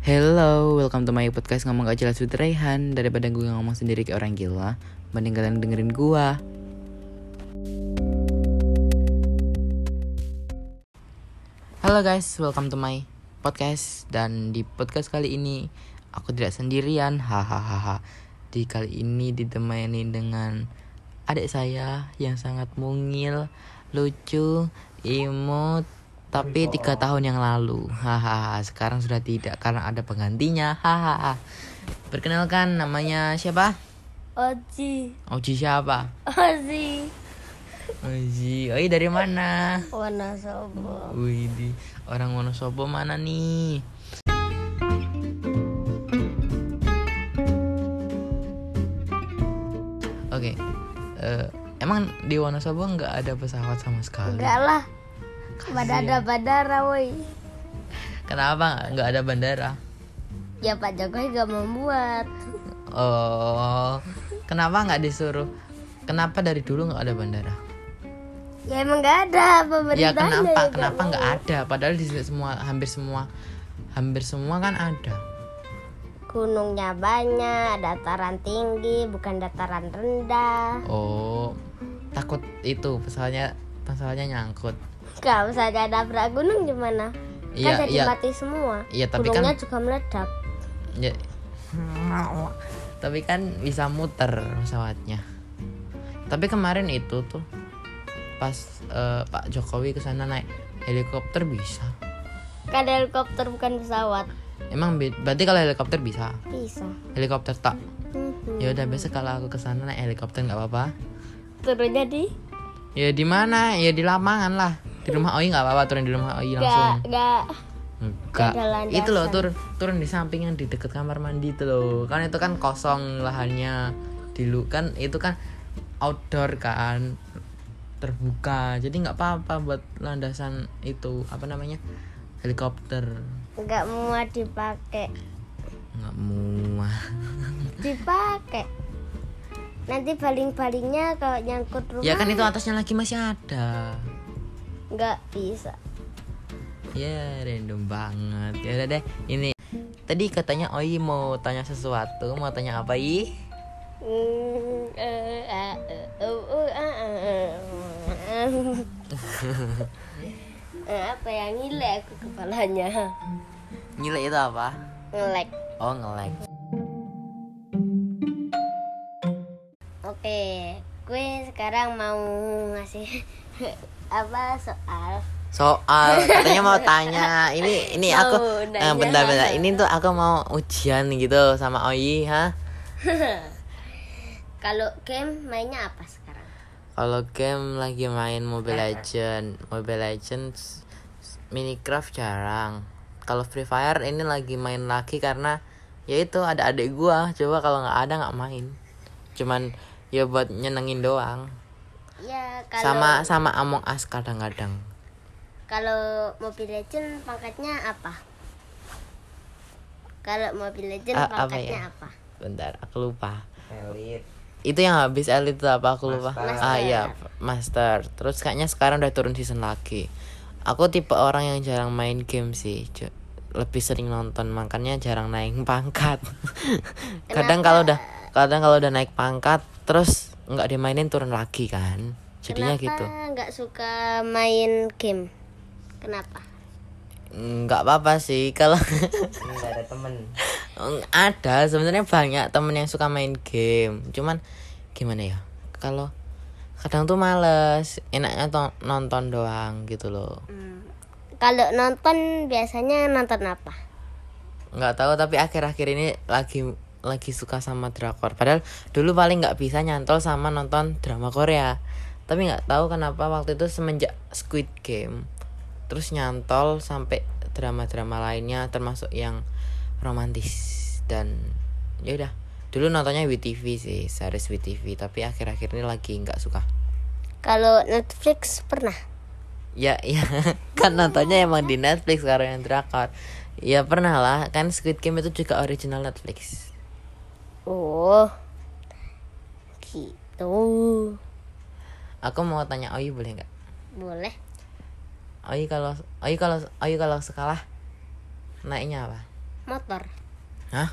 Hello, welcome to my podcast ngomong gak jelas with Raihan. Daripada gue ngomong sendiri kayak orang gila Mending kalian dengerin gue Halo guys, welcome to my podcast. Dan di podcast kali ini Aku tidak sendirian Hahaha. Di kali ini ditemani dengan Adik saya yang sangat mungil Lucu Imut tapi tiga tahun yang lalu. Hahaha sekarang sudah tidak karena ada penggantinya. Hahaha. Perkenalkan namanya siapa? Oji, Oji siapa? Oji, Oji. Oi dari mana? Wonosobo. Wih di orang Wonosobo mana nih? Oke eh, Emang di Wonosobo nggak ada pesawat sama sekali? Enggak lah, pada ada bandara woi. Kenapa nggak ada bandara? Ya Pak Jokowi gak membuat. Oh, kenapa nggak disuruh? Kenapa dari dulu nggak ada bandara? Ya emang gak ada Ya pemerintahnya. kenapa? Kenapa nggak ada? Padahal di semua, hampir semua, hampir semua kan ada. Gunungnya banyak, dataran tinggi, bukan dataran rendah. Oh, takut itu pesawatnya, pesawatnya nyangkut. Kalau misalnya nabrak gunung gimana? Iya, kan jadi iya. mati semua. Iya, tapi Gunungnya kan- juga meledak. Ya, tapi kan bisa muter pesawatnya. Tapi kemarin itu tuh pas eh, Pak Jokowi ke sana naik helikopter bisa. Kan helikopter bukan pesawat. Emang be- berarti kalau helikopter bisa? Bisa. Helikopter tak? Mhm. Ya udah besok kalau aku ke sana naik helikopter nggak apa-apa. Turunnya di? Ya di mana? Ya di lapangan lah. Di rumah Oi nggak apa-apa turun di rumah Oi langsung. gak. Enggak. Itu loh turun turun di samping yang di deket kamar mandi itu loh. Kan itu kan kosong lahannya. Dulu kan itu kan outdoor kan terbuka. Jadi nggak apa-apa buat landasan itu apa namanya? helikopter. Gak mau dipakai. Nggak muah. dipakai nanti baling-balingnya kalau nyangkut rumah Ya kan itu atasnya lagi masih ada. Nggak bisa. Ya random banget. Ya udah deh ini. Tadi katanya Oi mau tanya sesuatu. Mau tanya apa I? Apa yang ngilek aku kepalanya? Nilai itu apa? ngelek. Oh ngelek. Oke gue sekarang mau ngasih apa soal? Soal katanya mau tanya. Ini ini Mau aku eh, Bentar bentar. Ini tuh aku mau ujian gitu sama Oi ha? Kalau game mainnya apa sekarang? Kalau game lagi main Mobile Legend. Mobile Legends Minecraft jarang. Kalau Free Fire ini lagi main lagi karena ya itu ada adik gua. Coba kalau nggak ada nggak main. Cuman ya buat nyenengin doang ya kalau sama sama Among Us kadang-kadang. Kalau Mobile Legend pangkatnya apa? Kalau Mobile Legend A- apa pangkatnya ya? apa? bentar aku lupa. Itu yang habis elit itu apa? Aku lupa. Ah iya master. Terus kayaknya sekarang udah turun season lagi. Aku tipe orang yang jarang main game sih lebih sering nonton makanya jarang naik pangkat. Kadang kalau udah kadang kalau udah naik pangkat terus nggak dimainin turun lagi kan jadinya Kenapa gitu nggak suka main game? Kenapa? nggak apa-apa sih kalau nggak ada temen ada sebenarnya banyak temen yang suka main game cuman gimana ya kalau kadang tuh males enaknya to- nonton doang gitu loh Hmm. Kalau nonton biasanya nonton apa? nggak tahu tapi akhir-akhir ini lagi lagi suka sama drakor. Padahal dulu paling nggak bisa nyantol sama nonton drama Korea. Tapi nggak tahu kenapa waktu itu semenjak Squid Game terus nyantol sampai drama-drama lainnya termasuk yang romantis dan ya udah. Dulu nontonnya WTV sih series WTV tapi akhir-akhir ini lagi nggak suka. Kalau Netflix pernah? ya ya. Kan nontonnya emang di Netflix sekarang yang drakor. Ya pernah lah. Kan Squid Game itu juga original Netflix Oh, gitu. Aku mau tanya Oyi boleh nggak? Boleh. Oyi kalau Oyi kalau Oyi kalau sekolah naiknya apa? motor Hah?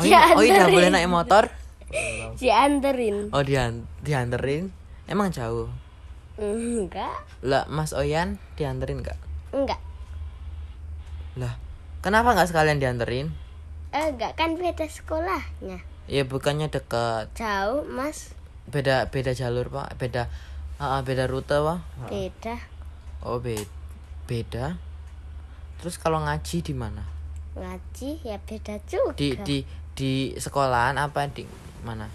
Oh iya nggak boleh naik motor? dianterin Oh dian dianterin? Emang jauh? enggak Lah Mas Oyan dianterin nggak? enggak Lah kenapa nggak sekalian dianterin? Eh, enggak kan beda sekolahnya Ya bukannya deket jauh mas. Beda beda jalur pak. Beda ah, ah, beda rute pak beda. Oh be- beda. Terus kalau ngaji di mana? Ngaji ya beda juga. Di di di sekolahan apa di mana?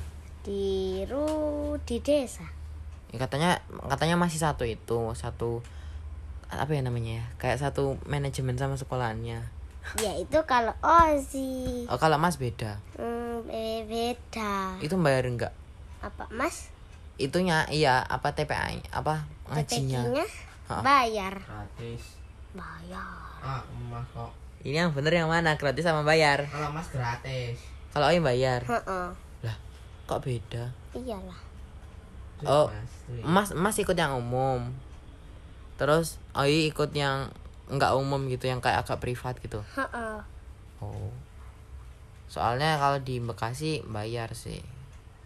Di ru di desa. Ya, katanya katanya masih satu itu satu apa ya namanya ya? Kayak satu manajemen sama sekolahannya. Ya itu kalau ozi. Oh kalau mas beda? Hmm, beda itu bayar enggak apa mas itunya iya apa TPA apa ngajinya Ha. bayar gratis bayar ah emas kok ini yang bener yang mana gratis sama bayar kalau emas gratis kalau Oyi bayar Heeh. lah kok beda iyalah Oh. Mas Mas ikut yang umum. Terus Oi ikut yang enggak umum gitu, yang kayak agak privat gitu. Heeh. Oh. Soalnya kalau di Bekasi bayar sih.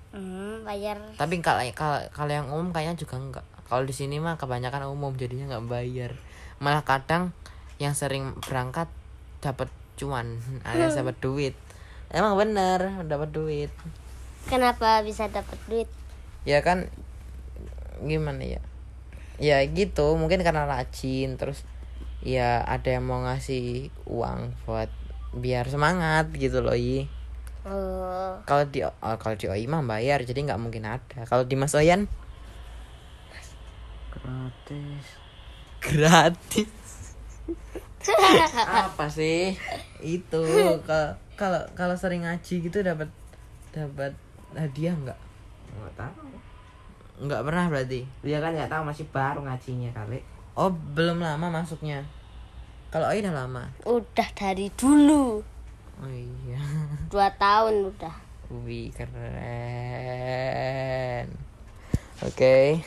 Hmm, bayar Tapi kalau kalau kalau yang umum kayaknya juga enggak. Kalau di sini mah kebanyakan umum jadinya nggak bayar. Malah kadang yang sering berangkat dapat cuan alias dapat duit. Emang bener dapat duit. kenapa bisa dapat duit ya kan gimana ya ya gitu mungkin karena rajin terus ya ada yang mau ngasih uang buat biar semangat gitu loh i oh kalau di oh, kalau di OI mah bayar jadi nggak mungkin ada. Kalau di Mas Oyan? Gratis. Gratis. Apa sih? Itu kalau kalau kalau sering ngaji gitu dapat dapat hadiah nggak? Nggak tahu. Nggak pernah berarti? Dia kan nggak tahu masih baru ngajinya kali. Oh belum lama masuknya kalau OI udah lama? Udah dari dulu. Oh iya. Dua tahun udah. Wih keren. Oke.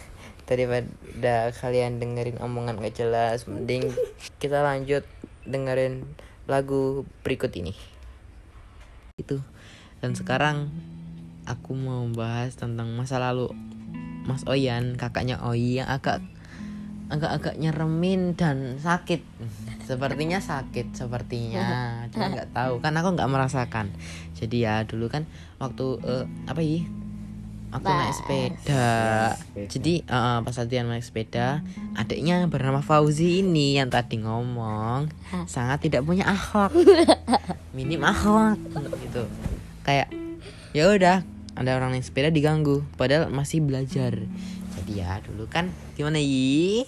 Daripada kalian dengerin omongan gak jelas Mending kita lanjut dengerin lagu berikut ini. Itu. Dan sekarang Aku mau bahas tentang masa lalu Mas Oyan Kakaknya Oi yang agak Agak-agak nyeremin dan sakit Sepertinya sakit Sepertinya. Cuma nggak tahu. Kan aku nggak merasakan. Jadi ya dulu kan Waktu eh, Apa ya Aku naik sepeda. Jadi eh, pas latihan naik sepeda Adiknya bernama Fauzi ini Yang tadi ngomong. Sangat tidak punya akhlak. Minim akhlak Gitu. Kayak ya udah ada orang naik sepeda diganggu. Padahal masih belajar. Jadi ya dulu kan gimana yi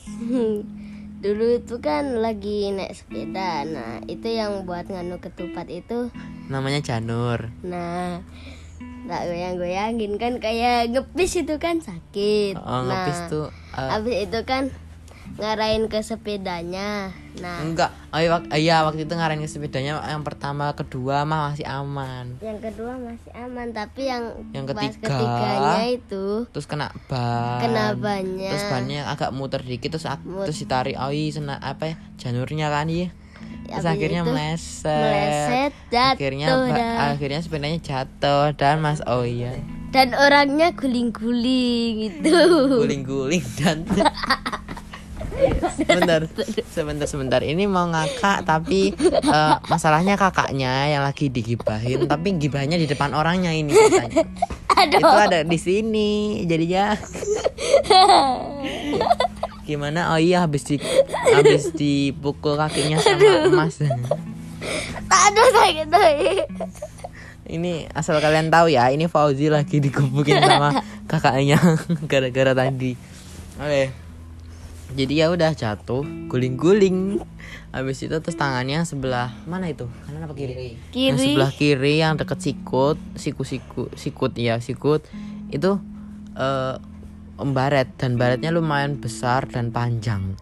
dulu itu kan lagi naik sepeda. Nah itu yang buat nganu ketupat itu. Namanya Janur. Nah tak goyang-goyangin kan kayak ngepis itu kan sakit. Oh, nah ngepis tuh eh, habis itu kan ngarahin ke sepedanya nah. Enggak. Oh iya, iya waktu itu ngarahin ke sepedanya yang pertama kedua mah masih aman. Yang kedua masih aman tapi yang Yang ketiga. ketiganya itu terus kena ban. Kena bannya. Terus bannya agak muter dikit terus ak- terus ditarik oh iya sena apa ya janurnya kan iya. Terus Habis akhirnya itu meleset. meleset, jatuh akhirnya dah. akhirnya sepedanya jatuh dan mas oh iya. Dan orangnya guling-guling itu guling-guling dan sebentar. Sebentar sebentar. Ini mau ngakak tapi eh, masalahnya kakaknya yang lagi digibahin tapi gibahnya di depan orangnya ini katanya. itu ada di sini jadinya. Gimana? Oh iya habis di habis dipukul kakinya sama emas. Aduh sakit doi. ini asal kalian tahu ya ini Fauzi lagi dikebukin sama kakaknya gara-gara tadi. Oke jadi ya udah jatuh guling-guling. Habis itu terus tangannya sebelah mana itu? Kanan apa kiri? Yang kiri. sebelah kiri yang deket sikut siku siku sikut ya sikut. Itu eh baret dan baretnya lumayan besar dan panjang.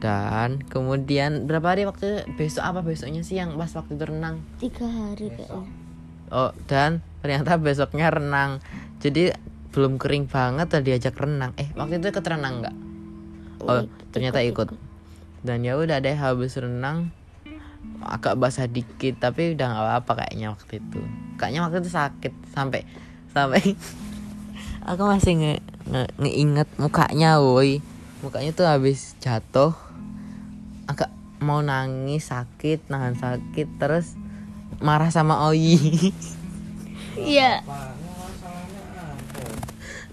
Dan kemudian berapa hari waktu besok apa besoknya sih yang pas waktu itu renang? Tiga hari kayaknya. Oh, dan ternyata besoknya renang. Jadi belum kering banget tadi diajak renang. Eh, waktu itu ikut renang nggak? Oh, ternyata ikut. Dan ya udah deh habis renang agak basah dikit tapi udah nggak apa-apa kayaknya waktu itu. Kayaknya waktu itu sakit sampai sampai aku masih nge, nge ngeinget mukanya woi. Mukanya tuh habis jatuh agak mau nangis sakit nahan sakit terus marah sama Oi. Iya.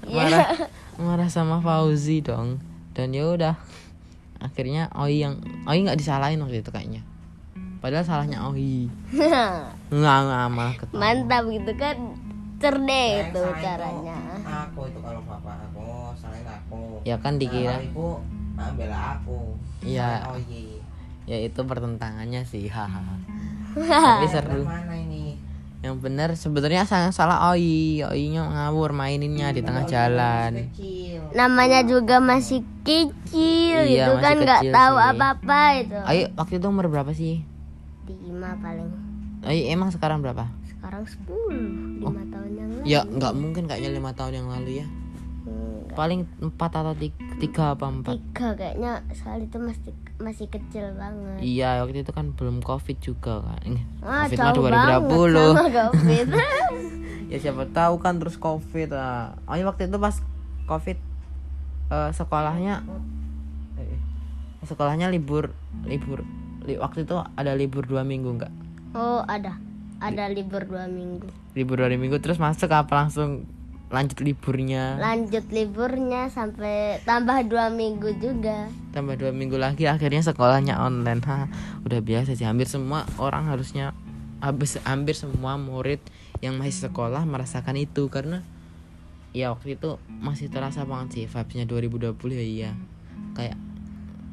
Marah marah sama Fauzi dong dan ya udah akhirnya Oi yang Oi nggak disalahin waktu itu kayaknya padahal salahnya Oi nggak nggak malah ketawa Mantap gitu kan. Cerdas Yang itu caranya. Aku itu kalau bapak aku, salahin aku. ya kan dikira Nah, ibu ambil aku. Iya. Ya itu pertentangannya sih hahaha tapi seru Mana ini? Yang benar sebetulnya yang salah Oi Oinya ngawur maininnya di tengah jalan. Namanya juga masih kecil Iya, itu masih kan nggak tahu sih. apa-apa itu. Oi waktu itu umur berapa sih Lima paling. Oi emang sekarang berapa Sekarang 10 lima tahun yang lalu. ya nggak mungkin kayaknya lima tahun yang lalu ya Enggak. paling empat atau tiga, tiga apa empat Tiga kayaknya soal itu masih masih kecil banget. iya waktu itu kan belum covid juga kan Ah, covid mah jauh 2020 banget sama COVID. ya siapa tahu kan terus covid ah Oi waktu itu pas covid eh, sekolahnya eh, sekolahnya libur libur li- waktu itu ada libur dua minggu nggak oh ada, ada libur dua minggu. libur dua minggu terus masuk apa langsung lanjut liburnya. Lanjut liburnya sampai tambah dua minggu juga. tambah dua minggu lagi akhirnya sekolahnya online. Ha udah biasa sih hampir semua orang harusnya habis hampir semua murid yang masih sekolah merasakan itu karena ya waktu itu masih terasa banget sih vibesnya 2020 ya iya. Kayak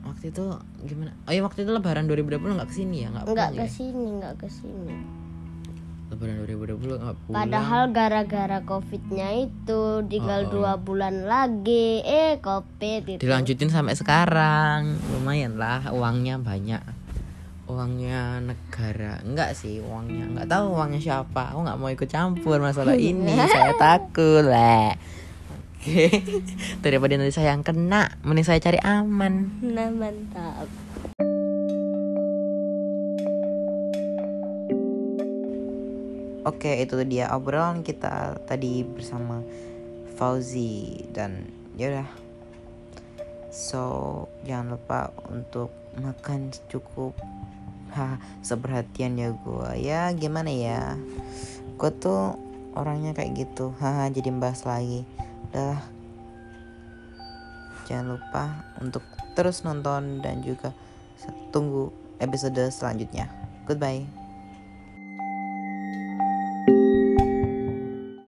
waktu itu gimana? Oh ya waktu itu lebaran 2020 nggak ke sini ya? Nggak Enggak pulang ke ya? Lebaran 2020 nggak pulang. Padahal gara-gara covidnya itu tinggal Oh. dua bulan lagi, eh covid itu. dilanjutin sampai sekarang. Lumayan lah uangnya banyak. Uangnya negara. Enggak sih uangnya. Enggak tahu uangnya siapa. Aku nggak mau ikut campur masalah ini. Saya takut lah oke. Daripada nanti saya yang kena mending saya cari aman. Nah mantap. Oke, itu dia obrolan kita tadi bersama Fauzi dan yaudah. So, jangan lupa untuk makan cukup. Ha, seperhatian ya gua. Ya, gimana ya? Gue tuh orangnya kayak gitu. Haha, jadi bahas lagi. Udah. Jangan lupa untuk terus nonton dan juga tunggu episode selanjutnya. Goodbye.